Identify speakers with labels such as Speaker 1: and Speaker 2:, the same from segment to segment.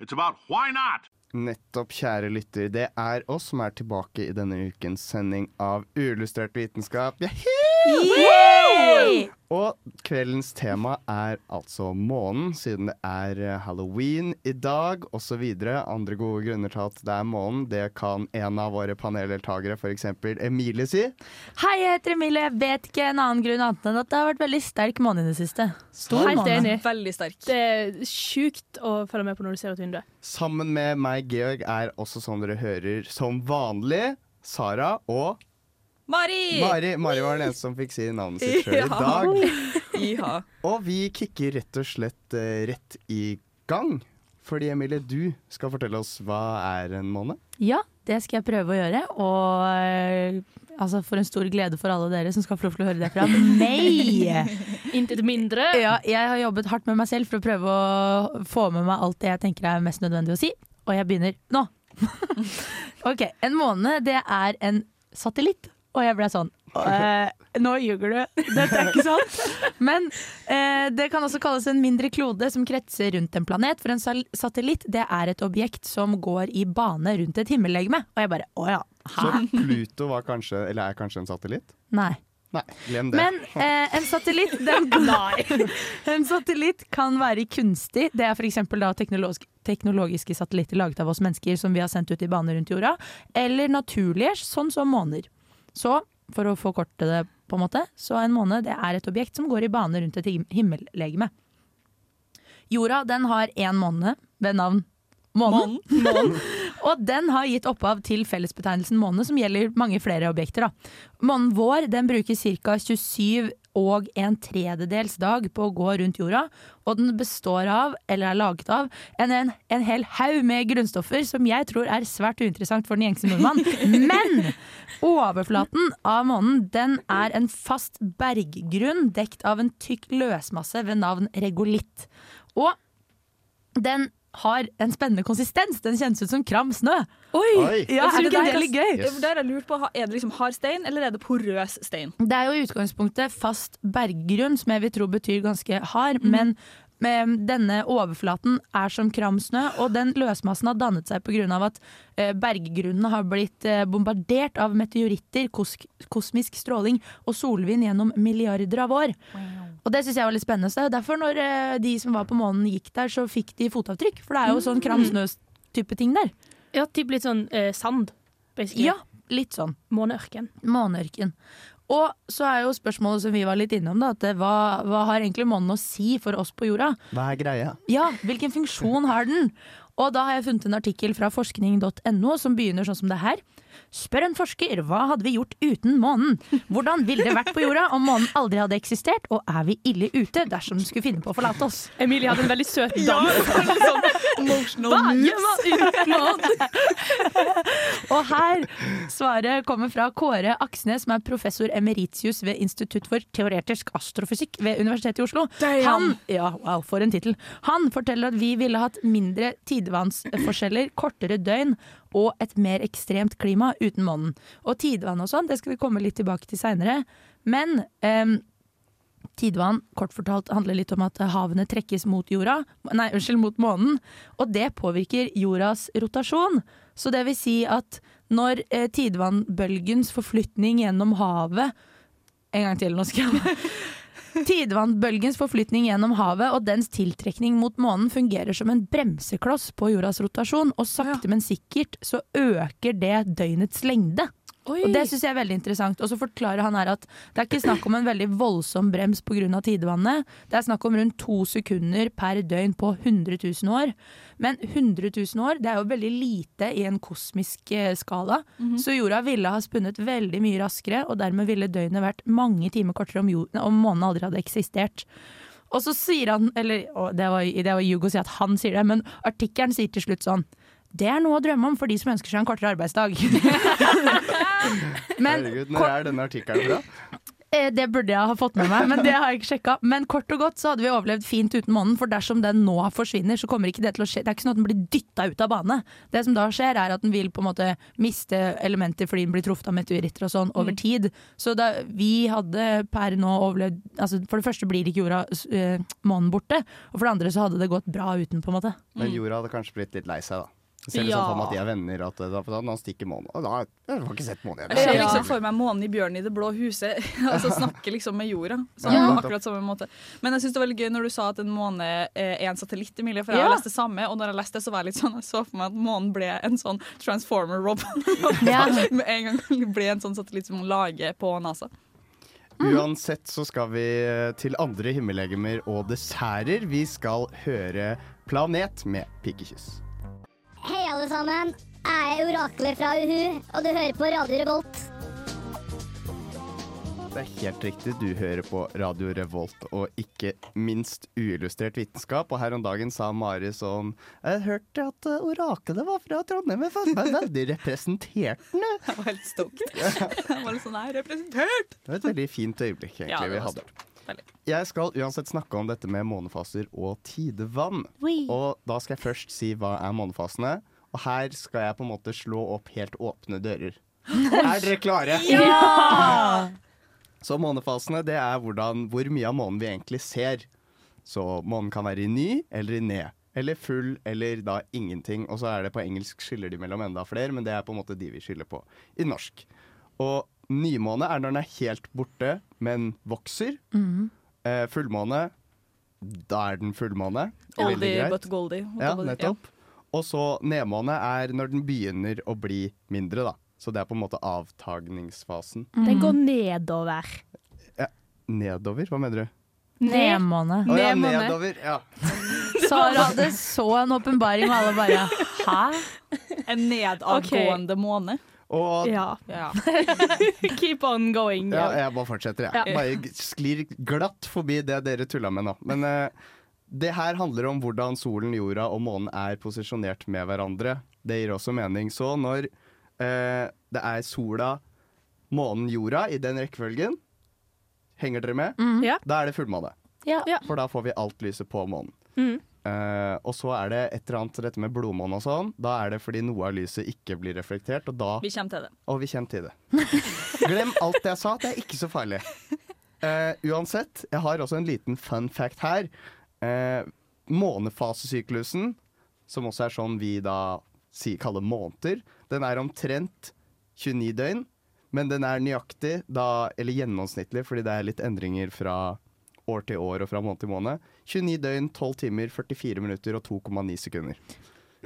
Speaker 1: it's about why not.
Speaker 2: Nettopp, kjære lytter. Det er oss som er tilbake i denne ukens sending av Uillustrert vitenskap.
Speaker 3: Yay!
Speaker 2: Og kveldens tema er altså månen, siden det er eh, halloween i dag osv. Andre gode grunner til at det er månen, det kan en av våre paneldeltakere, f.eks. Emilie, si.
Speaker 3: Hei, jeg heter Emilie. Jeg vet ikke en annen grunn annet enn at det har vært veldig sterk måne i det siste. Stor
Speaker 4: Helt
Speaker 3: måne.
Speaker 4: enig.
Speaker 5: Veldig sterk.
Speaker 4: Det er sjukt å følge med på når du ser ut vinduet.
Speaker 2: Sammen med meg, Georg, er også som dere hører, som vanlig Sara og
Speaker 5: Mari!
Speaker 2: Mari. Mari var den eneste som fikk si navnet sitt sjøl i dag.
Speaker 5: Iha.
Speaker 2: Og vi kicker rett og slett eh, rett i gang. Fordi Emilie, du skal fortelle oss hva er en måned?
Speaker 3: Ja, det skal jeg prøve å gjøre. Og eh, altså, for en stor glede for alle dere som skal få lov til å høre det fra meg.
Speaker 4: Intet mindre.
Speaker 3: Ja, jeg har jobbet hardt med meg selv for å prøve å få med meg alt det jeg tenker er mest nødvendig å si. Og jeg begynner nå. ok, En måne, det er en satellitt. Og jeg ble sånn «Øh, Nå ljuger du. Dette er ikke sant. Men eh, det kan også kalles en mindre klode som kretser rundt en planet. For en satellitt det er et objekt som går i bane rundt et himmellegeme. Og jeg bare å ja.
Speaker 2: Så Pluto var kanskje, eller er kanskje en satellitt?
Speaker 3: Nei.
Speaker 2: Nei, glem det.
Speaker 3: Men eh, en satellitt den, En satellitt kan være kunstig. Det er f.eks. Teknologisk, teknologiske satellitter laget av oss mennesker som vi har sendt ut i bane rundt jorda. Eller naturlige, sånn som måner. Så for å forkorte det, på en måte, så en måne det er et objekt som går i bane rundt et himmellegeme. Jorda den har én måne ved navn Månen. Og den har gitt opphav til fellesbetegnelsen måne, som gjelder mange flere objekter. Da. Månen vår den bruker ca. 27 og en tredjedels dag på å gå rundt jorda. Og den består av, eller er laget av, en, en, en hel haug med grunnstoffer som jeg tror er svært uinteressant for den gjengse nordmann. Men overflaten av månen den er en fast berggrunn dekt av en tykk løsmasse ved navn regolitt. Og den har en spennende konsistens. Den kjennes ut som kram snø.
Speaker 5: Oi!
Speaker 2: Oi!
Speaker 3: Ja, er det, det litt gøy?
Speaker 2: Yes.
Speaker 5: Der jeg lurt på. Er det liksom hard stein, eller er det porøs stein?
Speaker 3: Det er jo i utgangspunktet fast berggrunn, som jeg vil tro betyr ganske hard, men med denne overflaten er som kram snø, og den løsmassen har dannet seg pga. at berggrunnen har blitt eh, bombardert av meteoritter, kos kosmisk stråling og solvind gjennom milliarder av år. Og det syns jeg var litt spennende. Så er derfor når eh, de som var på månen gikk der, så fikk de fotavtrykk. For det er jo sånn kram snø-type ting der.
Speaker 4: Ja, typ litt sånn eh, sand, basically.
Speaker 3: Ja, litt sånn.
Speaker 4: Måneørken.
Speaker 3: Måneørken. Og så er jo spørsmålet som vi var litt innom, da, at hva, hva har egentlig månen å si for oss på jorda?
Speaker 2: Hva er greia?
Speaker 3: Ja, hvilken funksjon har den? Og da har jeg funnet en artikkel fra forskning.no som begynner sånn som det her. Spør en forsker hva hadde vi gjort uten månen? Hvordan ville det vært på jorda om månen aldri hadde eksistert? Og er vi ille ute dersom den skulle finne på å forlate oss?
Speaker 4: Emilie hadde en veldig søt dans. Ja, uten månen?
Speaker 3: Og her svaret kommer fra Kåre Aksnes, som er professor emeritius ved Institutt for teoretisk astrofysikk ved Universitetet i Oslo. Han, ja, wow, for en tittel. Han forteller at vi ville hatt mindre tidevannsforskjeller, kortere døgn og et mer ekstremt klima uten månen. Og tidevann og sånn, det skal vi komme litt tilbake til seinere. Men um, Tidevann kort fortalt handler litt om at havene trekkes mot jorda, nei, unnskyld, mot månen, og det påvirker jordas rotasjon. Så det vil si at når eh, tidevannbølgens forflytning gjennom havet En gang til, nå skal jeg Tidevannbølgens forflytning gjennom havet og dens tiltrekning mot månen fungerer som en bremsekloss på jordas rotasjon, og sakte, men sikkert så øker det døgnets lengde.
Speaker 4: Oi.
Speaker 3: Og Det syns jeg er veldig interessant. Og så forklarer han her at det er ikke snakk om en veldig voldsom brems pga. tidevannet. Det er snakk om rundt to sekunder per døgn på 100 000 år. Men 100 000 år det er jo veldig lite i en kosmisk eh, skala. Så jorda ville ha spunnet veldig mye raskere, og dermed ville døgnet vært mange timer kortere om, jorden, om månen aldri hadde eksistert. Og så sier han, eller å, det var, det var Yugo si at han sier det, men artikkelen sier til slutt sånn det er noe å drømme om for de som ønsker seg en kortere arbeidsdag. men
Speaker 2: Herregud, når er denne artikkelen fra?
Speaker 3: Eh, Det burde jeg ha fått med meg, men det har jeg ikke sjekka. Men kort og godt så hadde vi overlevd fint uten månen, for dersom den nå forsvinner, så kommer ikke det til å skje. Det er ikke sånn at den blir dytta ut av bane. Det som da skjer, er at den vil på en måte miste elementer fordi den blir truffet av meteoritter og sånn over tid. Så da, vi hadde per nå overlevd altså For det første blir ikke jorda eh, månen borte, og for det andre så hadde det gått bra uten, på en måte.
Speaker 2: Men jorda hadde kanskje blitt litt lei seg, da. Ser liksom
Speaker 4: Ja.
Speaker 2: for meg at de er venner, at da, han stikker månen. Og da Jeg har ikke sett månen
Speaker 5: Jeg ser liksom for meg månen i Bjørnen i det blå huset. altså snakke liksom med jorda. Sånn,
Speaker 2: Ja.
Speaker 5: Akkurat samme måte. Men jeg synes det var veldig gøy når du sa at en måne er en satellitt, Emilie. For jeg har
Speaker 3: Ja.
Speaker 5: lest det samme, og når jeg leste det, så var jeg litt sånn Jeg så for meg at månen ble en sånn transformer-robot.
Speaker 3: Ja.
Speaker 5: med en gang ble en sånn satellitt som hun lager på NASA.
Speaker 2: Uansett så skal vi eh, til andre himmellegemer og desserter. Vi skal høre Planet med pikekyss.
Speaker 6: Alle sammen. Jeg er oraklet fra Uhu, og du hører på Radio Revolt.
Speaker 2: Det er helt riktig, du hører på Radio Revolt og ikke minst uillustrert vitenskap. Og her om dagen sa Mari sånn Jeg hørte at orakelet oraklet var fra Trondheim, jeg følte meg veldig representert nå.
Speaker 5: Jeg var helt stokt. Jeg var litt sånn Nei, representert!
Speaker 2: Det var et veldig fint øyeblikk egentlig
Speaker 5: Ja, det
Speaker 2: vi hadde.
Speaker 5: Veldig.
Speaker 2: Jeg skal uansett snakke om dette med månefaser og tidevann. Og da skal jeg først si hva er månefasene. Og her skal jeg på en måte slå opp helt åpne dører. Er dere klare? Ja! Så månefasene det er hvordan, hvor mye av månen vi egentlig ser. Så månen kan være i ny eller i ned. Eller full eller da ingenting. Og så er det på engelsk skiller de mellom enda flere, men det er på en måte de vi skiller på i norsk. Og nymåne er når den er helt borte, men vokser. Eh, fullmåne, da er den fullmåne.
Speaker 5: Oldie but goldie.
Speaker 2: Ja,
Speaker 5: nettopp.
Speaker 2: nettopp. Og så nedmåne er når den begynner å bli mindre, da. Så det er på en måte avtagningsfasen.
Speaker 4: Den går nedover.
Speaker 2: Nedover? Hva mener du?
Speaker 3: Nedmåne.
Speaker 2: Å ja, nedover. Ja.
Speaker 3: Sara hadde så en åpenbaring, og alle bare hæ?
Speaker 5: En nedadgående måne.
Speaker 2: Og
Speaker 4: Ja.
Speaker 5: Ja.
Speaker 4: Keep on going.
Speaker 2: ja, jeg bare fortsetter, jeg. Bare sklir glatt forbi det dere tulla med nå. Men eh, det her handler om hvordan solen, jorda og månen er posisjonert med hverandre. Det gir også mening. Så når eh, det er sola, månen, jorda i den rekkefølgen, henger dere med?
Speaker 4: Ja.
Speaker 2: Da er det fullmåne.
Speaker 3: Ja.
Speaker 4: Ja.
Speaker 2: For da får vi alt lyset på månen.
Speaker 4: Mm.
Speaker 2: Eh, og så er det et eller annet dette med blodmåne og sånn. Da er det fordi noe av lyset ikke blir reflektert, og da
Speaker 5: Vi kommer til det.
Speaker 2: Og vi kommer til det. Glem alt jeg sa, det er ikke så farlig. Eh, uansett, jeg har også en liten fun fact her. Uh, månefasesyklusen, som også er sånn vi da si, kaller måneder, den er omtrent 29 døgn. Men den er nøyaktig, da, eller gjennomsnittlig, fordi det er litt endringer fra år til år og fra måned til måned. 29 døgn, 12 timer, 44 minutter og 2,9 sekunder.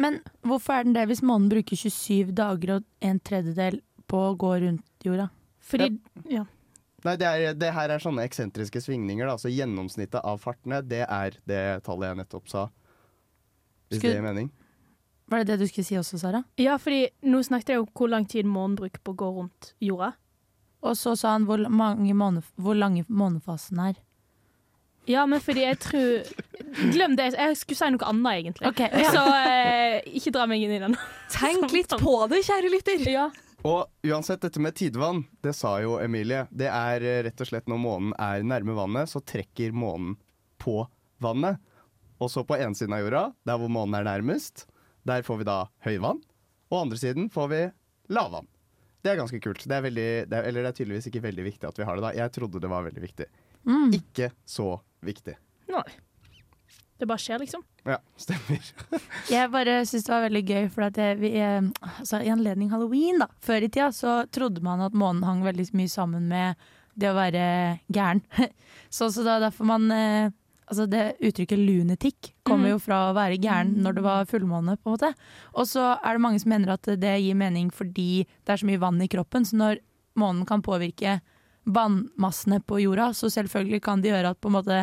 Speaker 3: Men hvorfor er den det hvis månen bruker 27 dager og en tredjedel på å gå rundt jorda?
Speaker 4: Fordi ja.
Speaker 2: Nei, det, er, det her er sånne eksentriske svingninger. Da. Så gjennomsnittet av fartene, det er det tallet jeg nettopp sa. Hvis
Speaker 3: Skulle-
Speaker 2: det gir mening.
Speaker 3: Var det det du skulle si også, Sara?
Speaker 4: ja, fordi nå snakket jeg om hvor lang tid månen bruker på å gå rundt jorda.
Speaker 3: Og så sa han hvor, mange måne, hvor lange månefasen er.
Speaker 4: Ja, men fordi jeg tror Glem det. Jeg skulle si noe annet, egentlig.
Speaker 3: Okay, ja.
Speaker 4: Så eh, ikke dra meg inn i den.
Speaker 5: Tenk litt på det, kjære lytter!
Speaker 4: Ja.
Speaker 2: Og uansett, dette med tidevann, det sa jo Emilie. Det er eh, rett og slett når månen er nærme vannet, så trekker månen på vannet. Og så på ene siden av jorda, der hvor månen er nærmest, der får vi da høyvann. Og andre siden får vi lavvann. Det er ganske kult. Det er veldig, det er, eller det er tydeligvis ikke veldig viktig at vi har det da. Jeg trodde det var veldig viktig.
Speaker 3: Mm.
Speaker 2: Ikke så viktig.
Speaker 4: Nei. Det bare skjer, liksom.
Speaker 2: Ja, stemmer.
Speaker 3: Jeg bare syns det var veldig gøy, for at det, vi, eh, altså, i anledning halloween, da, før i tida, så trodde man at månen hang veldig mye sammen med det å være gæren. så, så er derfor man eh, Altså det uttrykket lunetikk kommer
Speaker 4: mm.
Speaker 3: jo fra å være gæren når det var fullmåne, på en måte. Og så er det mange som mener at det gir mening fordi det er så mye vann i kroppen. Så når månen kan påvirke vannmassene på jorda, så selvfølgelig kan det gjøre at på en måte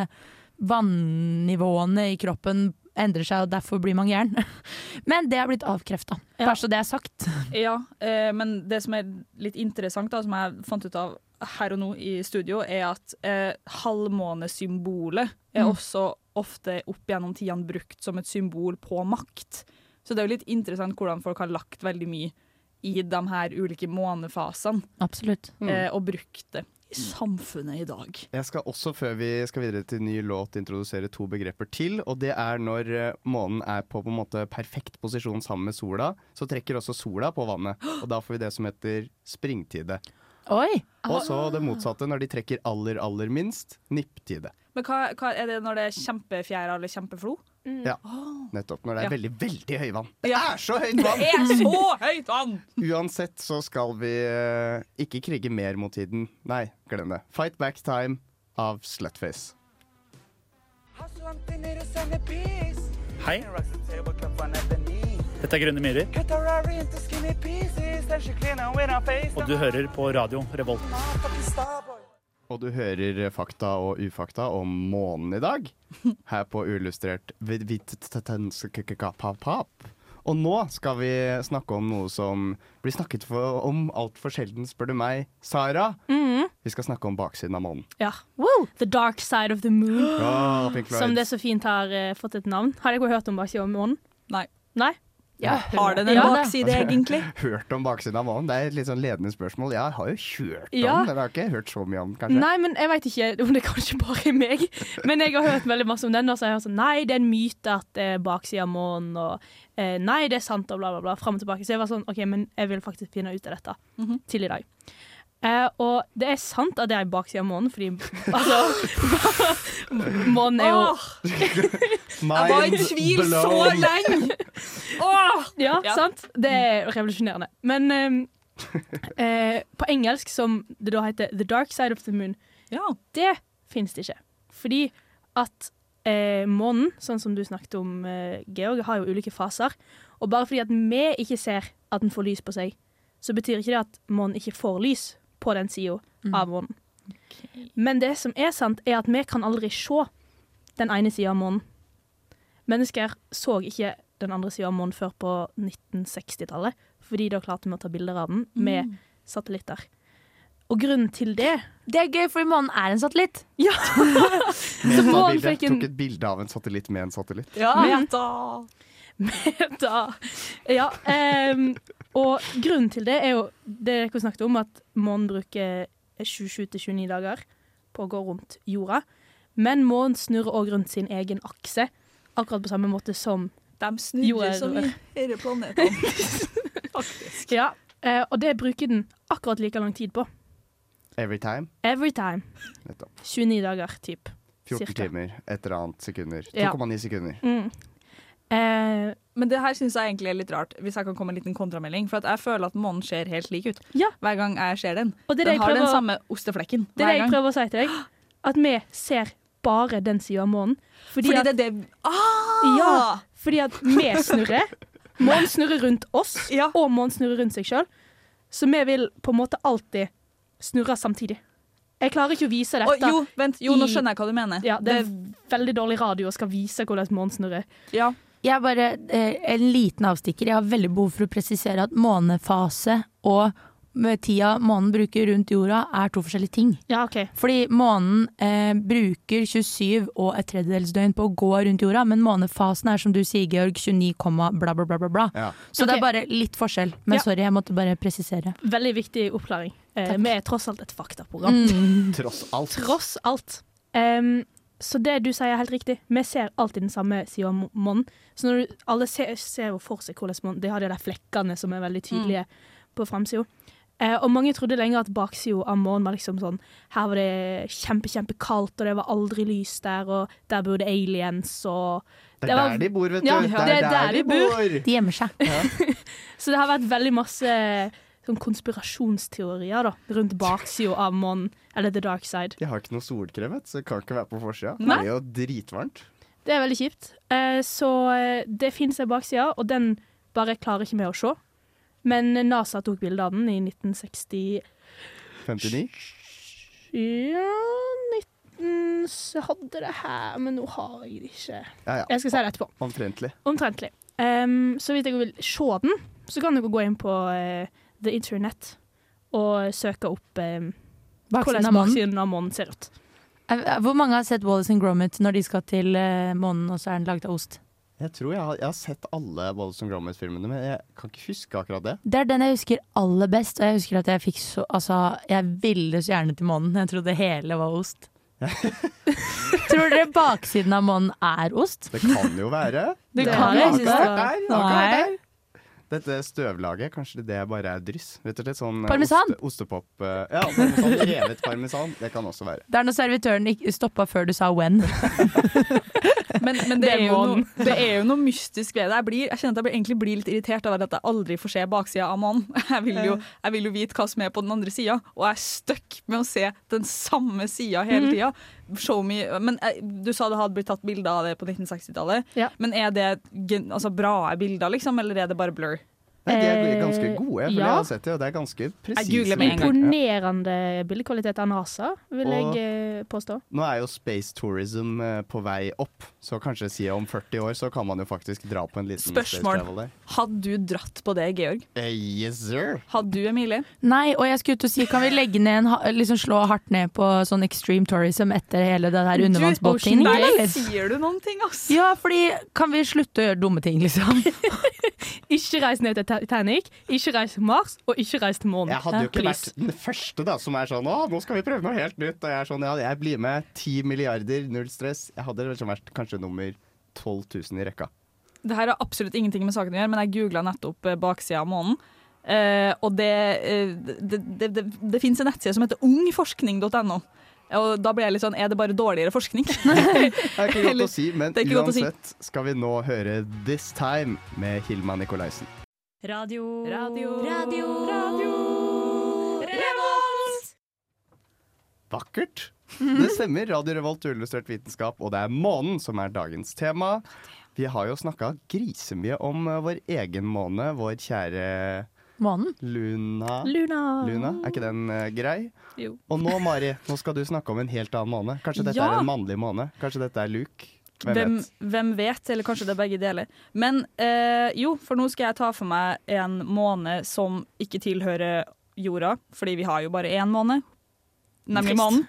Speaker 3: vannivåene i kroppen endrer seg, og derfor blir man gæren. Men det er blitt avkrefta,
Speaker 4: Ja.
Speaker 3: bare så det er sagt.
Speaker 5: Ja, eh, men det som er litt interessant, da, som jeg fant ut av her og nå i studio, er at eh, halvmånesymbolet er
Speaker 3: Mm.
Speaker 5: også ofte opp gjennom tidene brukt som et symbol på makt. Så det er jo litt interessant hvordan folk har lagt veldig mye i de her ulike månefasene,
Speaker 3: Absolutt.
Speaker 2: Mm.
Speaker 5: eh, og brukt det i samfunnet i dag.
Speaker 2: Jeg skal også, før vi skal videre til ny låt, introdusere to begreper til. Og det er når eh, månen er på, på en måte perfekt posisjon sammen med sola, så trekker også sola på vannet. Og da får vi det som heter springtide.
Speaker 3: Oi!
Speaker 2: Og så det motsatte, når de trekker aller, aller minst, nipptide.
Speaker 5: Men hva, hva er det når det er kjempefjæra eller kjempeflo?
Speaker 2: Ja, nettopp. Når det er
Speaker 5: Ja.
Speaker 2: veldig, veldig høyvann. Det
Speaker 5: Ja.
Speaker 2: er så høyt vann!
Speaker 5: Det er så høyt vann!
Speaker 2: Uansett så skal vi uh, ikke krige mer mot tiden. Nei, glem det. Fight Back Time av Slutface.
Speaker 7: Hei. Dette er Grønne myrer. Og du hører på radio Revolt.
Speaker 2: Og du hører fakta og ufakta om månen i dag. Her på Uillustrert Pap. Og nå skal vi snakke om noe som blir snakket for, om altfor sjelden, spør du meg. Sara,
Speaker 4: Mm.
Speaker 2: vi skal snakke om baksiden av månen.
Speaker 4: Ja. The Dark Side of the Moon.
Speaker 2: Oh,
Speaker 4: Som det så fint har uh, fått et navn. Har dere hørt om baksiden av månen?
Speaker 5: Nei.
Speaker 4: Nei?
Speaker 3: Ja,
Speaker 5: Har den en
Speaker 4: Ja.
Speaker 5: bakside, egentlig?
Speaker 2: Hørt om baksiden av månen? Det er et litt sånn ledende spørsmål. Jeg har jo hørt om
Speaker 4: Ja.
Speaker 2: den, jeg har ikke hørt så mye om den, kanskje.
Speaker 4: Nei, men jeg veit ikke om det er kanskje bare er meg. Men jeg har hørt veldig masse om den, og så har jeg hørt sånn Nei, det er en myte at det er baksida av månen, og eh, nei, det er sant, og bla, bla, bla. Fram og tilbake. Så jeg var sånn OK, men jeg vil faktisk finne ut av dette
Speaker 5: Mhm.
Speaker 4: til i dag. Eh, og det er sant at det er baksida av månen, fordi altså Månen er jo
Speaker 5: jeg var i tvil så lenge! Oh!
Speaker 4: Ja,
Speaker 5: Ja.
Speaker 4: sant? Det er revolusjonerende. Men eh, eh, på engelsk, som det da heter The Dark Side of the Moon,
Speaker 5: Ja.
Speaker 4: det finnes det ikke. Fordi at eh, månen, sånn som du snakket om, eh, Georg, har jo ulike faser. Og bare fordi at vi ikke ser at den får lys på seg, så betyr ikke det at månen ikke får lys på den sida av månen. Men det som er sant, er at vi kan aldri se den ene sida av månen. Mennesker så ikke den andre sida av månen før på 1960-tallet, fordi da klarte vi å ta bilder av den med satellitter. Og grunnen til det
Speaker 3: Det er gøy, for månen er en satellitt.
Speaker 4: Ja! Så månen fikk en-
Speaker 2: Tok et bilde av en satellitt med en satellitt.
Speaker 5: Ja,
Speaker 4: Men-
Speaker 5: da.
Speaker 4: da. Ja, Um, og grunnen til det er jo det dere snakket om, at månen bruker 27-29 dager på å gå rundt jorda. Men månen snurrer òg rundt sin egen akse, akkurat på samme måte som
Speaker 5: De snurrer
Speaker 4: som
Speaker 5: så mye disse planetene. Faktisk.
Speaker 4: Ja, eh, og det bruker den akkurat like lang tid på.
Speaker 2: Every time.
Speaker 4: Every time.
Speaker 2: Nettopp.
Speaker 4: 29 dager, typ.
Speaker 2: 14
Speaker 4: Cirka.
Speaker 2: timer, et eller annet sekunder.
Speaker 4: Ja.
Speaker 2: 2,9 sekunder.
Speaker 4: Mm. Eh,
Speaker 5: Men det her syns jeg egentlig er litt rart, hvis jeg kan komme en liten kontramelding. For at jeg føler at månen ser helt lik ut
Speaker 4: Ja.
Speaker 5: hver gang jeg ser den. Den
Speaker 4: jeg
Speaker 5: har den samme osteflekken
Speaker 4: det er det jeg
Speaker 5: gang.
Speaker 4: prøver å si til deg. At vi ser bare den sida av månen. Fordi,
Speaker 5: Fordi
Speaker 4: at,
Speaker 5: det er det ah!
Speaker 4: Ja. fordi at vi snurrer. Månen snurrer rundt oss,
Speaker 5: Ja.
Speaker 4: og månen snurrer rundt seg sjøl. Så vi vil på en måte alltid snurre samtidig. Jeg klarer ikke å vise
Speaker 5: dette.
Speaker 4: dette.
Speaker 5: jo, vent, jo, nå skjønner jeg hva du mener.
Speaker 4: Ja, det er veldig dårlig radio å skal vise hvordan månen snurrer.
Speaker 5: ja.
Speaker 3: Jeg bare eh, en liten avstikker. Jeg har veldig behov for å presisere at månefase og med tida månen bruker rundt jorda, er to forskjellige ting.
Speaker 4: Ja, OK.
Speaker 3: Fordi månen eh, bruker 27 og et tredjedelsdøgn på å gå rundt jorda, men månefasen er som du sier, Georg, 29, bla, bla, bla. bla, bla.
Speaker 2: Ja.
Speaker 3: Så
Speaker 4: okay.
Speaker 3: det er bare litt forskjell. Men
Speaker 4: Ja.
Speaker 3: sorry, jeg måtte bare presisere.
Speaker 4: Veldig viktig oppklaring. Eh, vi er tross alt et faktaprogram.
Speaker 3: Mm.
Speaker 2: Tross alt.
Speaker 4: Tross alt. Em, så det du sier er helt riktig. Vi ser alltid den samme sida av månen. Så når du, alle ser, ser jo for seg hvordan månen De har de der flekkene som er veldig tydelige på framsida. Eh, og mange trodde lenge at baksida av månen var liksom sånn Her var det kjempe, kjempekaldt, og det var aldri lys der, og der bodde aliens, og
Speaker 2: Det
Speaker 4: Det
Speaker 2: er
Speaker 4: var-
Speaker 2: der de bor, vet du.
Speaker 4: Ja,
Speaker 2: det
Speaker 4: det er der de bor.
Speaker 3: De gjemmer seg.
Speaker 4: Så det har vært veldig masse sånn konspirasjonsteorier da, rundt baksida av månen, eller the dark side.
Speaker 2: De har ikke noe solkrem, så det kan ikke være på forsida. Det er jo dritvarmt.
Speaker 4: Det er veldig kjipt. Eh, så eh, det finnes ei bakside, og den bare klarer ikke vi å se. Men NASA tok bilde av den i 1960
Speaker 2: 59.
Speaker 4: Ja 19 Så hadde det her, men nå har jeg det ikke.
Speaker 2: Ja, ja.
Speaker 4: Jeg skal si det etterpå.
Speaker 2: Omtrentlig.
Speaker 4: Omtrentlig. Um, så vidt dere vil se den, så kan dere gå inn på eh, the internet og søke opp
Speaker 3: eh,
Speaker 4: hvordan baksiden av månen ser ut.
Speaker 3: Eh, Hvor mange har sett Wallace and Gromit når de skal til eh, månen, og så er den laget av ost?
Speaker 2: Jeg tror jeg har, jeg har sett alle Wallace and Gromit-filmene, men jeg kan ikke huske akkurat det.
Speaker 3: Det er den jeg husker aller best, og jeg husker at jeg fikk så Altså, jeg ville så gjerne til månen. Jeg trodde hele var ost. Tror dere baksiden av månen er ost?
Speaker 2: Det kan jo være.
Speaker 3: Det
Speaker 4: Det
Speaker 3: kan
Speaker 4: har
Speaker 3: jeg
Speaker 2: Dette støvlaget, kanskje det bare er dryss? Rett og slett sånn eh,
Speaker 3: Parmesan?
Speaker 2: Oste, ostepop eh, Ja, parmesan, revet parmesan. Det kan også være.
Speaker 3: Det er når servitøren stoppa før du sa when.
Speaker 5: Men, men det,
Speaker 4: er
Speaker 5: jo noe, det er jo noe mystisk ved det. Jeg, blir, jeg kjenner at jeg blir, egentlig blir litt irritert over at jeg aldri får se baksida av månen. Jeg jeg vil jo vite hva som er på den andre sida, og jeg er stuck med å se den samme sida hele tida. Show me Men eh, du sa det hadde blitt tatt bilder av det på 1960-tallet.
Speaker 4: Ja.
Speaker 5: Men er det altså, bra bilder, liksom, eller er det bare blur?
Speaker 2: Nei, de er
Speaker 4: Eh,
Speaker 2: ganske gode, for
Speaker 4: ja.
Speaker 2: jeg har sett det, og det er ganske presise.
Speaker 4: Imponerende bildekvalitet av NASA, vil
Speaker 2: Og-
Speaker 4: jeg eh, påstå.
Speaker 2: Nå er jo space tourism eh, på vei opp, så kanskje si om 40 år så kan man jo faktisk dra på en liten space
Speaker 5: Spørsmål.
Speaker 2: travel der.
Speaker 5: Hadde du dratt på det, Georg?
Speaker 2: Eh, yes, sir.
Speaker 5: Hadde du, Emilie?
Speaker 3: Nei, og jeg skulle ut og si, kan vi legge ned en, liksom slå hardt ned på sånn extreme tourism etter hele det der
Speaker 4: undervannsbåtingen?
Speaker 5: Sier du noen ting, ass?
Speaker 3: Ja, fordi kan vi slutte å gjøre dumme ting, liksom?
Speaker 4: Ikke reis ned til Titanic, ikke reis til Mars, og ikke reis til månen.
Speaker 2: Jeg hadde jo ikke
Speaker 4: Please.
Speaker 2: vært den første da, som er sånn Å, nå skal vi prøve noe helt nytt. Og jeg er sånn, ja, jeg blir med. 10 milliarder, null stress. Jeg hadde liksom vært kanskje nummer 12 000 i rekka.
Speaker 5: Det her har absolutt ingenting med saken å gjøre, men jeg googla nettopp eh, baksida av månen. Eh, og det, eh, det, det, det, det finnes en nettside som heter ungforskning.no. Og da ble jeg litt sånn Er det bare dårligere forskning?
Speaker 2: Det er ikke godt å si, men
Speaker 5: å si.
Speaker 2: uansett skal vi nå høre This Time med Hilma Nikolaisen.
Speaker 8: Radio.
Speaker 5: Radio.
Speaker 8: Radio. Radio. Revolt!
Speaker 2: Vakkert! Det stemmer. Radio Revolt uillustrert vitenskap, og det er månen som er dagens tema. Vi har jo snakka grisemye om eh, vår egen måne, vår kjære
Speaker 3: Månen?
Speaker 2: Luna.
Speaker 4: Luna.
Speaker 2: Luna, Er ikke den uh, grei?
Speaker 5: Jo.
Speaker 2: Og nå, Mari, nå skal du snakke om en helt annen måne. Kanskje dette
Speaker 5: Ja.
Speaker 2: er en mannlig måne? Kanskje dette er Luke? Hvem,
Speaker 5: Hvem,
Speaker 2: vet?
Speaker 5: hvem vet? Eller kanskje det er begge deler. Men uh, jo, for nå skal jeg ta for meg en måne som ikke tilhører jorda, fordi vi har jo bare én måne. Nemlig månen.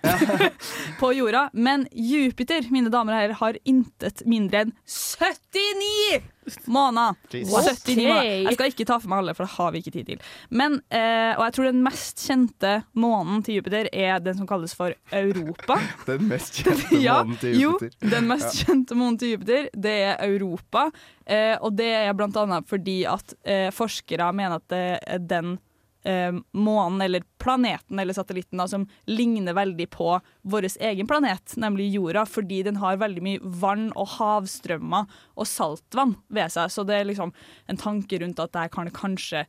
Speaker 5: på jorda. Men Jupiter, mine damer og herrer, har intet mindre enn 79 måneder!
Speaker 2: Jesus.
Speaker 5: 79 måneder. Jeg skal ikke ta for meg alle, for det har vi ikke tid til. Men, eh, og jeg tror den mest kjente månen til Jupiter er den som kalles for Europa.
Speaker 2: Den mest kjente
Speaker 5: Ja,
Speaker 2: månen til Jupiter.
Speaker 5: Jo, den mest kjente månen til Jupiter, det er Europa. Eh, og det er blant annet fordi at eh, forskere mener at det er den eh, månen, eller planeten eller satellitten, da, som ligner veldig på vår egen planet, nemlig jorda, fordi den har veldig mye vann og havstrømmer og saltvann ved seg. Så det er liksom en tanke rundt at der kan det kanskje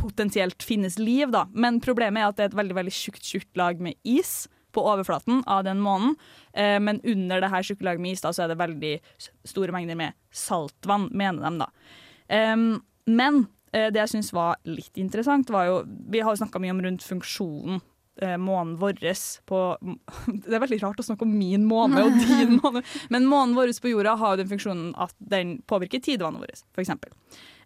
Speaker 5: potensielt finnes liv, da. Men problemet er at det er et veldig veldig tjukt, tjukt lag med is på overflaten av den månen. Eh, men under det her tjukke laget med is da, så er det veldig store mengder med saltvann, mener de da. Em, men det jeg syns var litt interessant, var jo Vi har jo snakka mye om rundt funksjonen eh, månen vår på Det er veldig rart å snakke om min måne og din måne, men månen vår på jorda har jo den funksjonen at den påvirker tidevannet vårt, f.eks.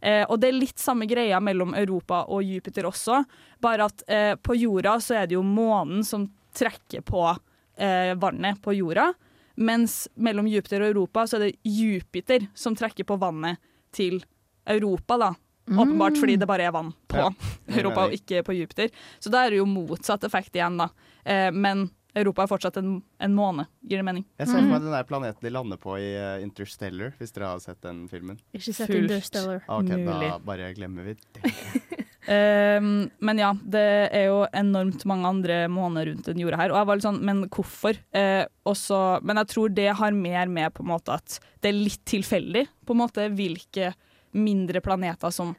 Speaker 5: Eh, og det er litt samme greia mellom Europa og Jupiter også, bare at eh, på jorda så er det jo månen som trekker på eh, vannet på jorda, mens mellom Jupiter og Europa så er det Jupiter som trekker på vannet til Europa, da. Åpenbart fordi det bare er vann på
Speaker 2: Ja,
Speaker 5: Europa og ikke på Jupiter. Så da er det jo motsatt effekt igjen, da. Eh, men Europa er fortsatt en, en måne, gir det mening.
Speaker 2: Jeg ser for meg den der planeten de lander på i uh, Interstellar, hvis dere har sett den filmen.
Speaker 4: Ikke sett
Speaker 5: Fullt.
Speaker 4: Interstellar.
Speaker 2: Ah, Ok,
Speaker 5: Mulig.
Speaker 2: Da bare glemmer vi det.
Speaker 5: Um, men ja, det er jo enormt mange andre måneder rundt den jorda her. Og jeg var litt sånn, men hvorfor? Uh, også, men jeg tror det har mer med på en måte at det er litt tilfeldig på en måte hvilke mindre planeter som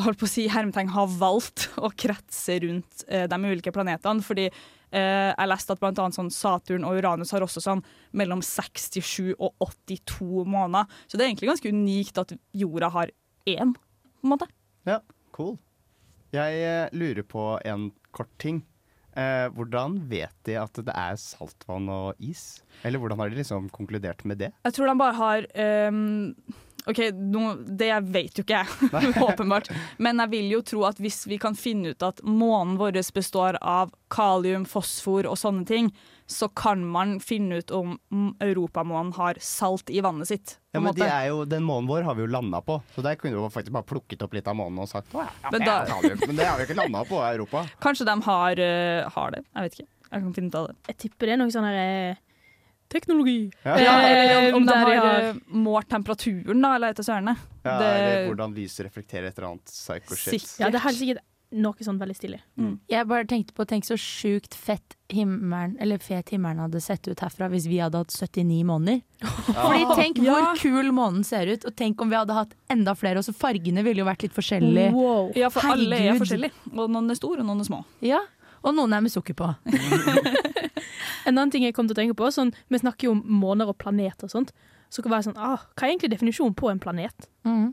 Speaker 5: holdt på å si hermetegn har valgt å kretse rundt eh, de ulike planetene. Fordi eh, jeg leste at annet sånn Saturn og Uranus har også sånn mellom 67 og 82 måneder. Så det er egentlig ganske unikt at jorda har én, på en måte.
Speaker 2: Ja, cool. Jeg eh, lurer på en kort ting. Eh, hvordan vet de at det er saltvann og is? Eller hvordan har de liksom konkludert med det?
Speaker 5: Jeg tror de bare har ehm, OK, no, det vet jo ikke jeg, åpenbart. Men jeg vil jo tro at hvis vi kan finne ut at månen vår består av kalium, fosfor og sånne ting, så kan man finne ut om europamånen har salt i vannet sitt.
Speaker 2: Ja, men de er jo, Den månen vår har vi jo landa på, så der kunne vi faktisk bare plukket opp litt av månen og sagt ja,
Speaker 5: Men
Speaker 2: det
Speaker 5: da-
Speaker 2: er kalium. Men det har vi ikke landa på i Europa.
Speaker 5: Kanskje de har, uh, har det. Jeg vet ikke. Jeg kan finne ut av det.
Speaker 4: Jeg tipper det er noe sånn her eh, teknologi.
Speaker 2: Ja.
Speaker 5: Eh, om, om de har
Speaker 4: har-
Speaker 5: eh, målt temperaturen, da, eller etter sørene.
Speaker 2: Ja,
Speaker 5: Det-
Speaker 2: Eller hvordan lyset reflekterer et eller annet psycho shit.
Speaker 4: Ja, det er helt sikkert noe sånn veldig stilig.
Speaker 3: Jeg bare tenkte på Tenk så sjukt fett himmelen Eller fet himmelen hadde sett ut herfra hvis vi hadde hatt 79 måneder. Fordi tenk hvor kul månen ser ut, og tenk om vi hadde hatt enda flere. Og så fargene ville jo vært litt forskjellige.
Speaker 4: Wow.
Speaker 5: Ja, for alle er forskjellige. Og noen er store, og noen er små.
Speaker 3: Ja, Og noen er med sukker på.
Speaker 4: En annen ting jeg kom til å tenke på, sånn, vi snakker jo om måner og planeter og sånt, så kan det være sånn, ah, hva er egentlig definisjonen på en planet?
Speaker 3: Mm.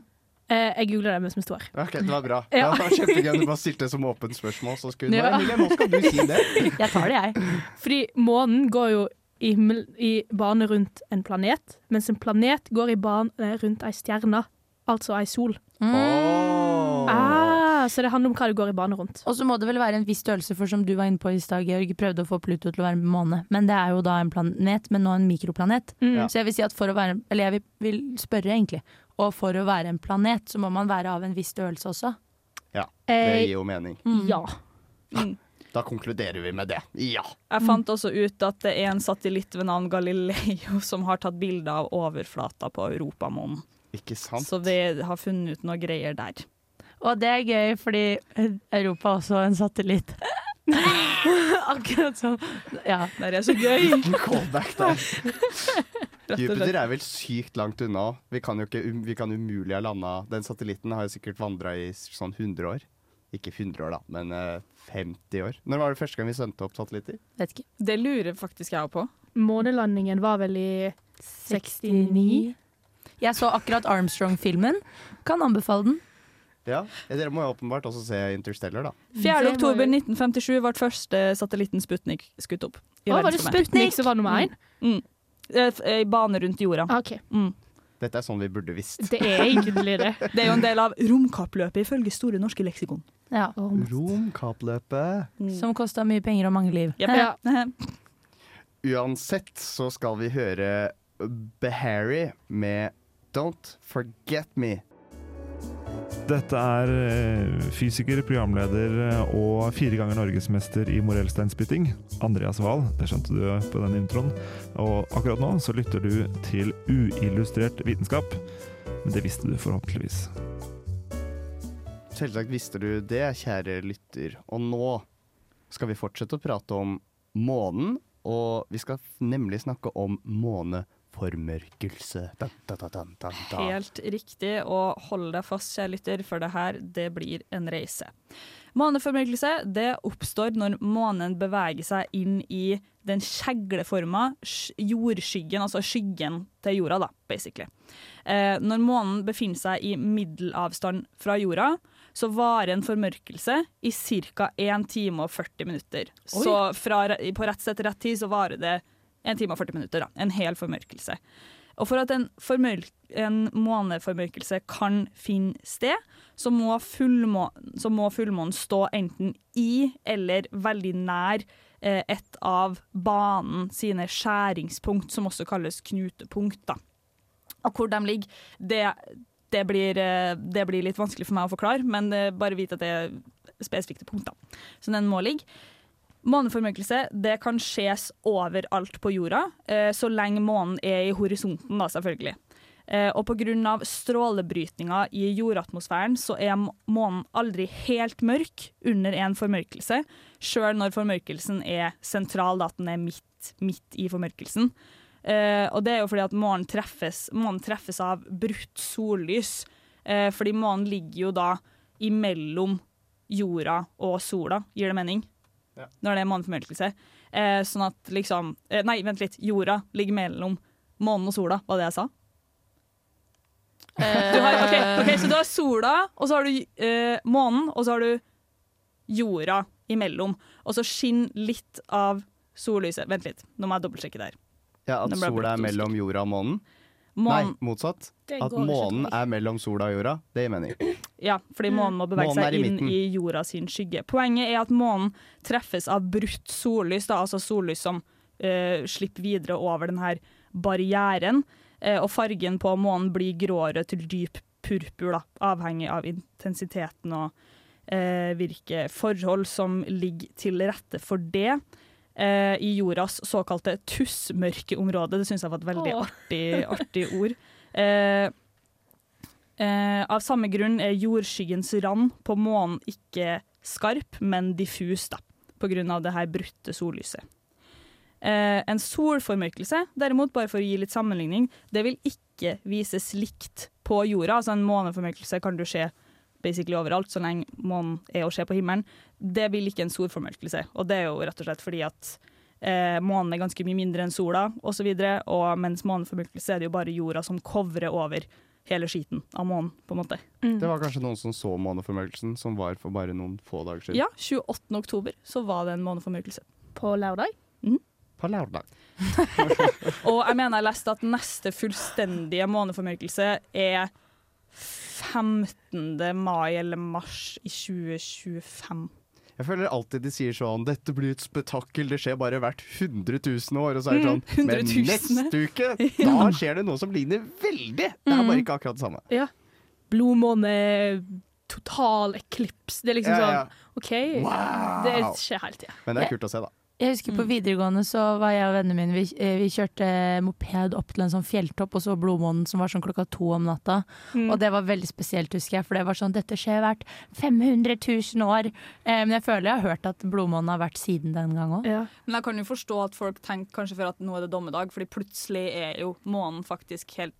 Speaker 4: Eh, jeg googler det mens vi står.
Speaker 2: Ok, Det var bra.
Speaker 4: Ja.
Speaker 2: Det var kjempegøy du bare stilte som åpent spørsmål. Så skulle
Speaker 3: Ja.
Speaker 2: Emilie, nå skal du si det.
Speaker 3: Jeg tar det, jeg.
Speaker 4: Fordi månen går jo i, himmel, i bane rundt en planet, mens en planet går i bane rundt ei stjerne, altså ei sol.
Speaker 2: Åh.
Speaker 4: Ah, så det handler om hva det går i bane rundt.
Speaker 3: Og så må det vel være en viss størrelse, for som du var inne på i stad, Georg, prøvde å få Pluto til å være en måne. Men det er jo da en planet, men nå en mikroplanet.
Speaker 4: Mm.
Speaker 2: Ja.
Speaker 3: Så jeg vil si at for å være Eller jeg vil, vil spørre, egentlig. Og for å være en planet, så må man være av en viss størrelse også.
Speaker 2: Ja, Det
Speaker 4: Eh,
Speaker 2: gir jo mening.
Speaker 4: ja.
Speaker 5: Mm.
Speaker 2: Da konkluderer vi med det. Ja.
Speaker 5: Jeg fant også ut at det er en satellitt ved navn Galileo som har tatt bilde av overflata på europamånen.
Speaker 2: Ikke sant?
Speaker 5: Så vi har funnet ut noe greier der.
Speaker 3: Og det er gøy, fordi Europa er også en satellitt. Akkurat som Ja.
Speaker 5: Det er så gøy!
Speaker 2: Callback der. Jupiter er vel sykt langt unna. Vi kan jo ikke, um, vi kan umulig ha landa Den satellitten har jo sikkert vandra i sånn 100 år. Ikke 100 år, da, men eh, 50 år. Når var det første gang vi sendte opp satellitter?
Speaker 3: Vet ikke.
Speaker 5: Det lurer faktisk jeg på.
Speaker 4: Månelandingen var vel i 69?
Speaker 3: Jeg så akkurat Armstrong-filmen. Kan anbefale den.
Speaker 2: Ja, Dere må jo åpenbart også se Interstellar, da.
Speaker 5: 4. Oktober 1957 ble første satellitten Sputnik skutt opp. I
Speaker 4: Å, var det. Sputnik som var nummer én?
Speaker 5: Mm. Eh, I bane rundt jorda.
Speaker 4: Okay.
Speaker 5: Mm.
Speaker 2: Dette er sånn vi burde visst.
Speaker 4: Det er egentlig det.
Speaker 5: Det er jo en del av romkappløpet ifølge Store norske leksikon.
Speaker 3: Ja.
Speaker 2: Romkappløpet.
Speaker 3: Som kosta mye penger og mange liv.
Speaker 5: Yep.
Speaker 4: Ja.
Speaker 2: Uansett så skal vi høre Behari med Don't Forget Me.
Speaker 9: Dette er eh, fysiker, programleder eh, og fire ganger norgesmester i morellsteinspytting, Andreas Wahl. Det skjønte du på den introen. Og akkurat nå så lytter du til uillustrert vitenskap. Men det visste du forhåpentligvis.
Speaker 2: Selvsagt visste du det, kjære lytter. Og nå skal vi fortsette å prate om månen, og vi skal nemlig snakke om måneformørkelse. Dun, Da, da, da.
Speaker 5: Helt riktig, og hold deg fast, kjære lytter, for det her det blir en reise. Måneformørkelse det oppstår når månen beveger seg inn i den kjegleforma jordskyggen, altså skyggen til jorda, da, basically. Eh, når månen befinner seg i middelavstand fra jorda, så varer en formørkelse i ca. 1 time og 40 minutter. Så fra, på rett sted til rett tid så varer det 1 time og 40 minutter. Da. En hel formørkelse. Og for at en, en måneformørkelse kan finne sted, så må, fullmå så må fullmånen stå enten i eller veldig nær eh, et av banen sine skjæringspunkt, som også kalles knutepunkt. Da. Og hvor de ligger, det, det, blir, eh, det blir litt vanskelig for meg å forklare, men eh, bare vit at det er spesifikke punkter. Så den må ligge. Måneformørkelse det kan skjes overalt på jorda, eh, så lenge månen er i horisonten, da, selvfølgelig. Eh, og pga. strålebrytninga i jordatmosfæren så er månen aldri helt mørk under en formørkelse, sjøl når formørkelsen er sentral, da, at den er midt, midt i formørkelsen. Eh, og det er jo fordi at månen treffes, månen treffes av brutt sollys, fordi månen ligger jo da imellom jorda og sola, gir det mening?
Speaker 2: Ja.
Speaker 5: Når det er måneformørkelse. Eh, sånn at liksom eh, Nei, vent litt. Jorda ligger mellom månen og sola, var det jeg sa? Du har, ok, ok, Så du har sola, og så har du eh, månen, og så har du jorda imellom. Og så skinner litt av sollyset Vent litt, nå må jeg dobbeltsjekke der.
Speaker 2: Ja, At sola er mellom jorda og månen?
Speaker 5: Månen,
Speaker 2: Nei, motsatt. At månen er mellom sola og jorda. Det gir mening.
Speaker 5: Ja, fordi månen må bevege
Speaker 2: Månen
Speaker 5: seg
Speaker 2: i
Speaker 5: inn
Speaker 2: midten.
Speaker 5: i jorda sin skygge. Poenget er at månen treffes av brutt sollys, da, altså sollys som uh, slipper videre over denne barrieren. Uh, og fargen på månen blir gråere til dyp purpur, da, avhengig av intensiteten og uh, hvilke forhold som ligger til rette for det. Eh, I jordas såkalte tussmørkeområde. Det syns jeg var et veldig artig, artig ord. Eh, Eh, av samme grunn er jordskyggens rand på månen ikke skarp, men diffus, da, på grunn av det her brutte sollyset. Eh, en solformørkelse, derimot, bare for å gi litt sammenligning, det vil ikke vises likt på jorda. Altså en måneformørkelse kan du se basically overalt, så lenge månen er å se på himmelen. Det vil ikke en solformørkelse, og det er jo rett og slett fordi at eh, månen er ganske mye mindre enn sola, osv., og, og mens måneformørkelse er det jo bare jorda som covrer over hele skiten av månen, på en måte.
Speaker 2: Det var kanskje noen som så måneformørkelsen, som var for bare noen få dager siden.
Speaker 5: Ja, 28. oktober så var det en måneformørkelse.
Speaker 4: På lørdag?
Speaker 2: På lørdag.
Speaker 5: Og jeg mener jeg leste at neste fullstendige måneformørkelse er 15. mai eller mars i 2025.
Speaker 2: Jeg føler alltid de sier sånn 'Dette blir et spetakkel, det skjer bare hvert 100 000 år'. Og så er det sånn
Speaker 5: Mm,
Speaker 2: Men neste uke, da skjer det noe som ligner veldig! Det er bare ikke akkurat det samme.
Speaker 4: Ja. Blodmåne, total eklips. Det er liksom
Speaker 2: ja.
Speaker 4: sånn OK,
Speaker 2: Wow.
Speaker 4: det skjer hele tida.
Speaker 2: Men det er kult å se, da.
Speaker 3: Jeg husker På videregående så var jeg og vennene mine Vi, eh, vi kjørte moped opp til en sånn fjelltopp og så blodmånen som var sånn klokka to om natta.
Speaker 4: Mm.
Speaker 3: Og det var veldig spesielt, husker jeg. For det var sånn Dette skjer hvert 500 000 år. Eh, men jeg føler jeg har hørt at blodmånen har vært siden den gang òg.
Speaker 4: Ja.
Speaker 5: Men jeg kan jo forstå at folk tenker kanskje for at nå er det dommedag, fordi plutselig er jo månen faktisk helt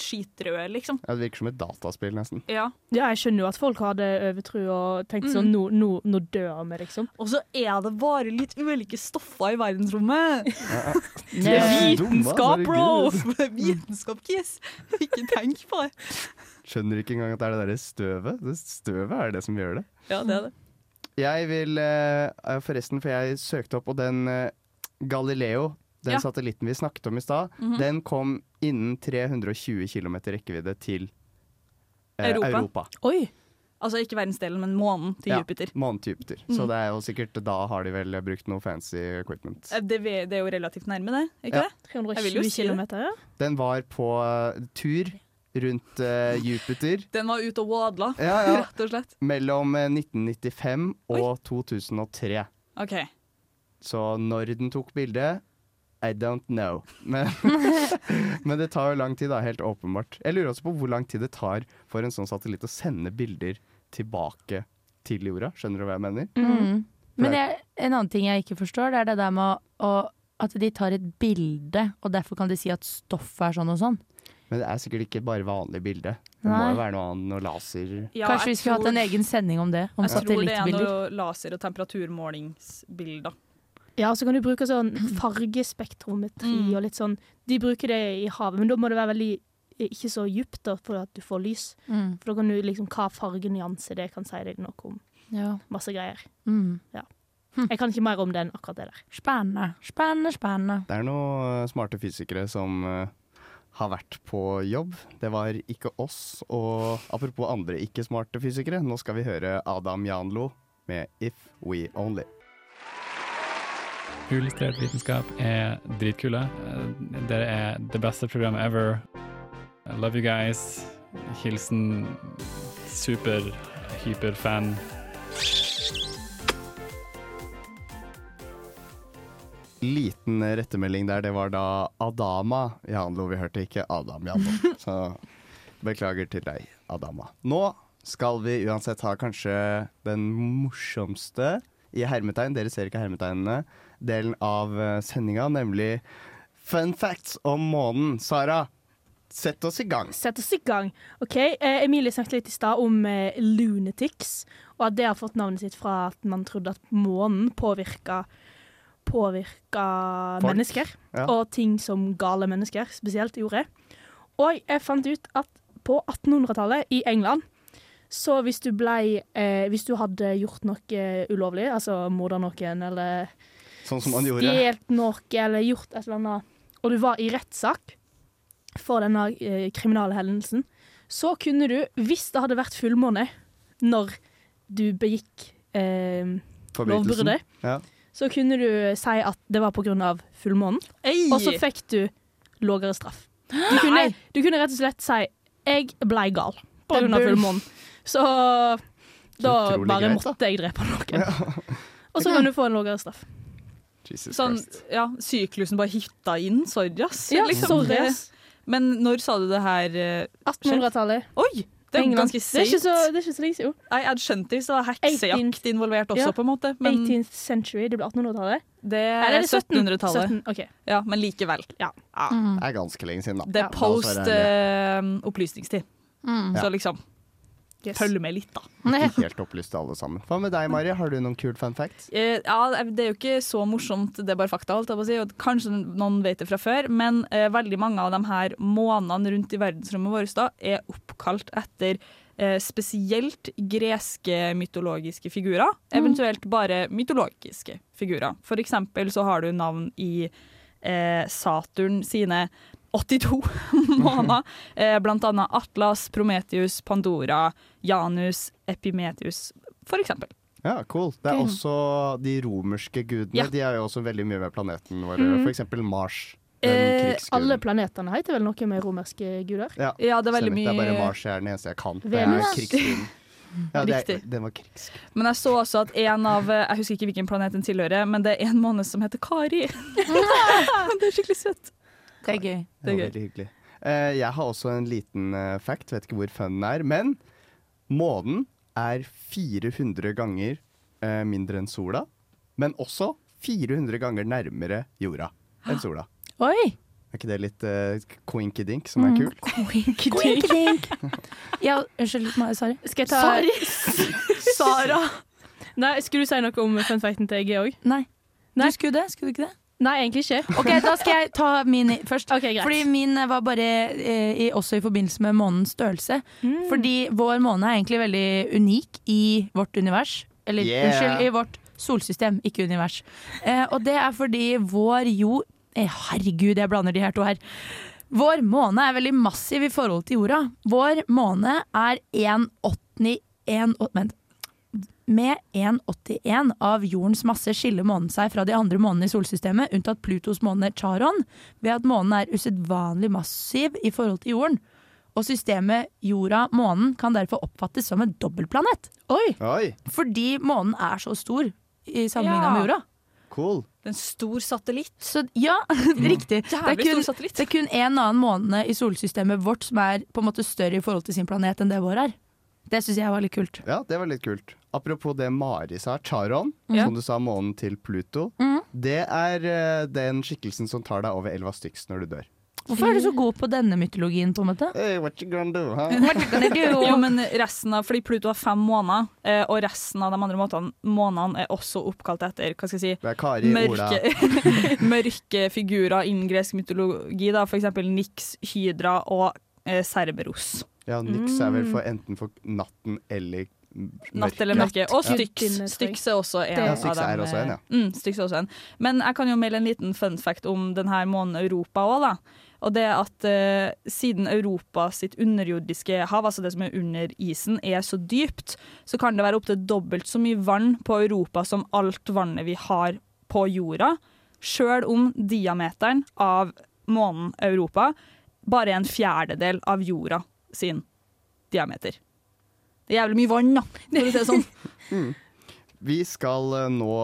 Speaker 5: skitrød, liksom.
Speaker 2: Ja, det virker som et dataspill, nesten.
Speaker 5: Ja.
Speaker 4: ja, jeg skjønner jo at folk hadde overtro og tenkte sånn
Speaker 5: Mm.
Speaker 4: nå, nå, nå dør vi, liksom.
Speaker 5: Og så er det bare litt ulike stoffer i verdensrommet.
Speaker 2: Det er
Speaker 5: Vitenskap, bro! Vitenskap, kiss! Ikke tenk på det.
Speaker 2: Skjønner ikke engang at det er det derre støvet. Det støvet er det som gjør det.
Speaker 5: Ja, det er det.
Speaker 2: Jeg vil eh, Forresten, for jeg søkte opp, og den eh, Galileo, den
Speaker 5: Ja.
Speaker 2: satellitten vi snakket om i stad,
Speaker 5: Mhm.
Speaker 2: den kom innen 320 km rekkevidde til eh,
Speaker 5: Europa.
Speaker 2: Europa.
Speaker 4: Oi!
Speaker 5: Altså ikke verdensdelen, men månen til
Speaker 2: Ja,
Speaker 5: Jupiter.
Speaker 2: Månen til Jupiter. Så
Speaker 5: Mhm.
Speaker 2: det er jo sikkert Da har de vel brukt noe fancy equipment.
Speaker 5: Eh, Det, det er jo relativt nærme, det. Ikke
Speaker 2: Ja.
Speaker 5: det? Ja,
Speaker 4: 320
Speaker 5: si
Speaker 4: km, ja.
Speaker 2: Den var på eh, tur rundt uh, Jupiter
Speaker 5: Den var ute og wadla,
Speaker 2: Ja, ja.
Speaker 5: rett og slett.
Speaker 2: mellom eh, 1995 og 2003.
Speaker 5: OK.
Speaker 2: Så når den tok bildet I don't know. Men, men det tar jo lang tid, da, helt åpenbart. Jeg lurer også på hvor lang tid det tar for en sånn satellitt å sende bilder tilbake til jorda. Skjønner du hva jeg mener?
Speaker 3: Mm. Men jeg, en annen ting jeg ikke forstår, det er det der med å, å, at de tar et bilde, og derfor kan de si at stoffet er sånn og sånn.
Speaker 2: Men det er sikkert ikke bare vanlig bilde. Det må jo være noe annet, noe laser
Speaker 5: Ja,
Speaker 3: Kanskje vi skulle hatt en egen sending om det? Om
Speaker 5: Jeg tror det er noe laser- og temperaturmålingsbilder.
Speaker 4: Ja, så kan du bruke sånn fargespektrometri
Speaker 5: Mm.
Speaker 4: og litt sånn. De bruker det i havet, men da må det være veldig ikke så djupt da, for at du får lys.
Speaker 3: Mm.
Speaker 4: For da kan du liksom hva fargenyanse det kan si deg noe om.
Speaker 3: Ja.
Speaker 4: Masse greier.
Speaker 3: Mm.
Speaker 4: Jeg kan ikke mer om det enn akkurat det der.
Speaker 3: Spennende, spennende, spennende.
Speaker 2: Det er noen eh, smarte fysikere som eh, har vært på jobb. Det var ikke oss. Og apropos andre ikke-smarte fysikere, nå skal vi høre Adam Janlo med 'If We Only'.
Speaker 10: Uillustrert vitenskap er dritkule. Dere er det beste programmet ever. I love you guys. Hilsen super, hyperfan.
Speaker 2: Liten rettemelding der, det var da Adama Janlo vi hørte, ikke Adam Janlo. Så beklager til deg, Adama. Nå skal vi uansett ha kanskje den morsomste i hermetegn, dere ser ikke hermetegnene, delen av eh, sendinga, nemlig fun facts om månen. Sara, sett oss i gang.
Speaker 4: Sett oss i gang. Ok, eh, Emilie snakket litt i stad om eh, lunatics, og at det har fått navnet sitt fra at man trodde at månen påvirka påvirka
Speaker 11: Folk.
Speaker 4: mennesker,
Speaker 11: Ja.
Speaker 4: og ting som gale mennesker spesielt gjorde. Og jeg fant ut at på 1800-tallet i England, så hvis du blei eh, Hvis du hadde gjort noe ulovlig, altså morda noen eller
Speaker 2: Sånn som han gjorde.
Speaker 4: stjålet noe eller gjort et eller annet, og du var i rettssak, for denne eh, kriminale hendelsen, så kunne du, hvis det hadde vært fullmåne når du begikk eh, lovbruddet,
Speaker 2: Ja.
Speaker 4: så kunne du si at det var pga. fullmånen,
Speaker 5: Ei!
Speaker 4: og så fikk du lavere straff. Du kunne, du kunne rett og slett si 'jeg blei gal' pga. fullmånen. Så da bare
Speaker 2: greit, da.
Speaker 4: måtte jeg drepe noen. Og så kan du få en lavere straff.
Speaker 2: Jesus
Speaker 5: Sånn,
Speaker 2: Christ.
Speaker 5: ja, syklusen bare hitta inn. Sorry, ass.
Speaker 4: Ja,
Speaker 5: Liksom,
Speaker 4: sorry, ass.
Speaker 5: Men når sa du det her? Uh,
Speaker 4: 1800-tallet.
Speaker 5: Oi! Det er ganske
Speaker 4: Det er ikke så, det er ikke så lenge siden.
Speaker 5: Nei, Jeg hadde skjønt det hvis det var heksejakt involvert også,
Speaker 4: Ja.
Speaker 5: på en måte. Men
Speaker 4: 18th century, det ble 1800-tallet?
Speaker 5: det er
Speaker 4: er det 17?
Speaker 5: 1700-tallet.
Speaker 4: 17, ok.
Speaker 5: Ja, men likevel.
Speaker 4: Ja.
Speaker 3: Mm.
Speaker 2: Det er ganske lenge siden, da.
Speaker 5: Det er post eh, opplysningstid.
Speaker 3: Mm.
Speaker 5: Så liksom
Speaker 4: Yes.
Speaker 5: følg med litt, da.
Speaker 2: Ikke helt opplyst alle sammen. Hva med deg, Mari? Har du noen kule fun facts?
Speaker 5: Eh, ja, det er jo ikke så morsomt, det er bare fakta. Holdt jeg på å si. og Kanskje noen vet det fra før, men eh, veldig mange av de her månene rundt i verdensrommet vårt da, er oppkalt etter eh, spesielt greske mytologiske figurer, eventuelt bare mytologiske figurer. For eksempel så har du navn i eh, Saturn sine 82 måneder. Eh, blant annet Atlas, Prometheus, Pandora, Janus, Epimetheus, for eksempel.
Speaker 2: Ja, cool. Det er også de romerske gudene.
Speaker 5: Ja.
Speaker 2: De er jo også veldig mye med planeten vår.
Speaker 4: Mm.
Speaker 2: For eksempel Mars.
Speaker 4: Eh, alle planetene heter vel noe med romerske guder?
Speaker 2: Ja,
Speaker 5: Ja, det er veldig mye
Speaker 2: Det er bare Mars jeg er den eneste jeg kan. Det er
Speaker 4: Venus.
Speaker 2: krigsguden. Ja, det er, den var krigsgud.
Speaker 5: Men jeg så også at en av eh, Jeg husker ikke hvilken planet den tilhører, men det er en måned som heter Kari. det er skikkelig søtt.
Speaker 3: Det er gøy.
Speaker 5: Det er
Speaker 2: veldig hyggelig. Eh, jeg har også en liten eh, fact, vet ikke hvor fun den er. Men månen er 400 ganger eh, mindre enn sola. Men også 400 ganger nærmere jorda enn sola.
Speaker 3: Oi!
Speaker 2: Er ikke det litt uh, quinky-dink som er
Speaker 3: Mm.
Speaker 2: kult?
Speaker 3: Quink-dink. Ja, unnskyld, Sari.
Speaker 4: Skal jeg ta
Speaker 3: Sorry. Sara.
Speaker 4: Nei, Skulle du si noe om fun facten til Georg?
Speaker 3: Nei.
Speaker 4: Nei.
Speaker 3: Du skulle det? Skulle du ikke det?
Speaker 4: Nei, egentlig ikke.
Speaker 3: Ok, Da skal jeg ta min først.
Speaker 4: Okay, greit.
Speaker 3: Fordi min var bare eh, i, også i forbindelse med månens størrelse.
Speaker 4: Mm.
Speaker 3: Fordi vår måne er egentlig veldig unik i vårt univers. Eller
Speaker 2: Yeah.
Speaker 3: unnskyld, i vårt solsystem, ikke univers. Eh, og det er fordi vår jord eh, Herregud, jeg blander de her to her. Vår måne er veldig massiv i forhold til jorda. Vår måne er 1,80 Vent. Med 1,81 av jordens masse skiller månen seg fra de andre månene i solsystemet, unntatt Plutos måne Charon, ved at månen er usedvanlig massiv i forhold til jorden. Og systemet jorda-månen kan derfor oppfattes som en dobbeltplanet.
Speaker 4: Oi!
Speaker 2: Oi,
Speaker 3: Fordi månen er så stor i sammenligna
Speaker 5: Ja.
Speaker 3: med jorda.
Speaker 2: cool.
Speaker 5: En stor satellitt.
Speaker 3: Så ja, riktig. Det er, kun,
Speaker 5: satellitt.
Speaker 3: det er kun en annen måne i solsystemet vårt som er på en måte større i forhold til sin planet enn det vår er. Det syns jeg var litt kult.
Speaker 2: Ja, det var litt kult. Apropos det Mari sa, Charon,
Speaker 3: mm.
Speaker 2: som du sa månen til Pluto.
Speaker 3: Mm.
Speaker 2: Det er uh, den skikkelsen som tar deg over elva Styx når du dør.
Speaker 3: Hvorfor er du så god på denne mytologien, på en måte?
Speaker 2: Hey, what you gonna do, huh?
Speaker 3: What you gonna do?
Speaker 5: Jo, men resten av, fordi Pluto har fem måneder, eh, og resten av de andre måtene, månedene er også oppkalt etter hva skal jeg si,
Speaker 2: Det er Kari, Ola
Speaker 5: mørke, mørke figurer innen gresk mytologi. Da, for eksempel Nix, Hydra og eh, Cerberus.
Speaker 2: Ja, niks er vel for enten for natten eller mørke.
Speaker 5: Natt eller mørke. Og. Styx. Styx er også en
Speaker 2: Ja,
Speaker 5: av
Speaker 2: Styx
Speaker 5: dem.
Speaker 2: er også en, ja.
Speaker 5: Mm, Styx er også en. Men jeg kan jo melde en liten fun fact om denne månen Europa òg, da. Og det at eh, siden Europa sitt underjordiske hav, altså det som er under isen, er så dypt, så kan det være opptil dobbelt så mye vann på Europa som alt vannet vi har på jorda. Sjøl om diameteren av månen Europa bare er en fjerdedel av jorda sin diameter. Det er jævlig mye vann, da, for å si det sånn.
Speaker 2: Vi skal eh, nå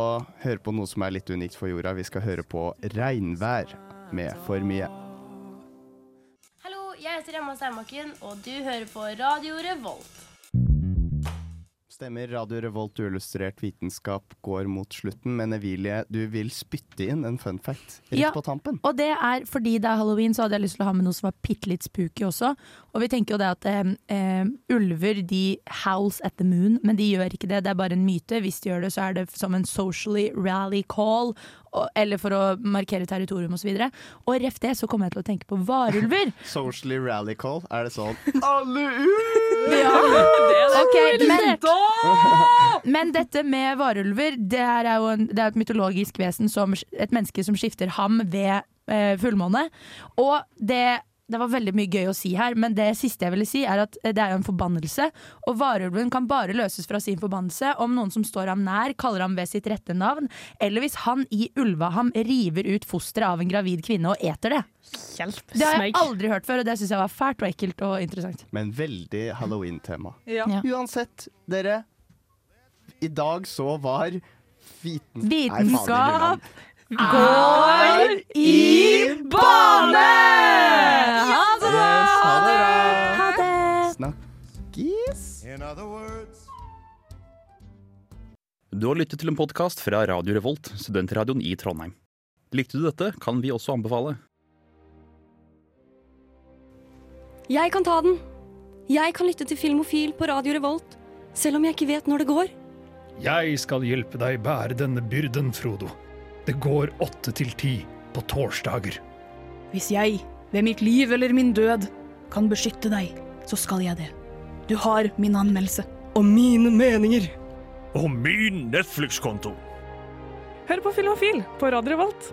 Speaker 2: høre på noe som er litt unikt for jorda. Vi skal høre på regnvær med For mye.
Speaker 11: Hallo, jeg heter Emma Steinbakken, og du hører på Radio Revolt.
Speaker 2: Stemmer. Radio Revolt uillustrert vitenskap går mot slutten, men Evilie, du vil spytte inn en fun fact rett
Speaker 3: Ja.
Speaker 2: på tampen.
Speaker 3: Og det er fordi det er halloween, så hadde jeg lyst til å ha med noe som var bitte litt spooky også. Og vi tenker jo det at eh, eh, ulver de howls at the moon, men de gjør ikke det. Det er bare en myte. Hvis de gjør det, så er det som en socially rally call, eller for å markere territorium osv. Og, og ref det så kommer jeg til å tenke på varulver.
Speaker 2: Socially rally call, er det sånn Alle ut!
Speaker 3: Ja. Okay, men, men dette med varulver, det er jo en, det er et mytologisk vesen som et menneske som skifter ham ved eh, fullmåne. Og det det var veldig mye gøy å si her, men det siste jeg ville si, er at det er jo en forbannelse. Og varulven kan bare løses fra sin forbannelse om noen som står ham nær, kaller ham ved sitt rette navn, eller hvis han i Ulvaham river ut fosteret av en gravid kvinne og eter det.
Speaker 4: Hjelp
Speaker 3: Det har jeg aldri hørt før, og det syns jeg var fælt og ekkelt og interessant.
Speaker 2: Men veldig halloween-tema.
Speaker 3: Ja. Ja.
Speaker 2: Uansett, dere. I dag så var viten...
Speaker 3: Vitenskap
Speaker 2: Nei,
Speaker 3: går i bane! Ha det!
Speaker 2: Yes, ha det bra!
Speaker 3: Ha det!
Speaker 2: Snakkes!
Speaker 12: Du har lyttet til en podkast fra Radio Revolt, studentradioen i Trondheim. Likte du dette, kan vi også anbefale.
Speaker 13: Jeg kan ta den. Jeg kan lytte til Filmofil på Radio Revolt, selv om jeg ikke vet når det går.
Speaker 14: Jeg skal hjelpe deg bære denne byrden, Frodo. Det går åtte til ti på torsdager.
Speaker 15: Hvis jeg, ved mitt liv eller min død, kan beskytte deg, så skal jeg det. Du har min anmeldelse.
Speaker 14: Og mine meninger.
Speaker 7: Og min Netflix-konto.
Speaker 16: Hør på Filmofil på Radio Revolt.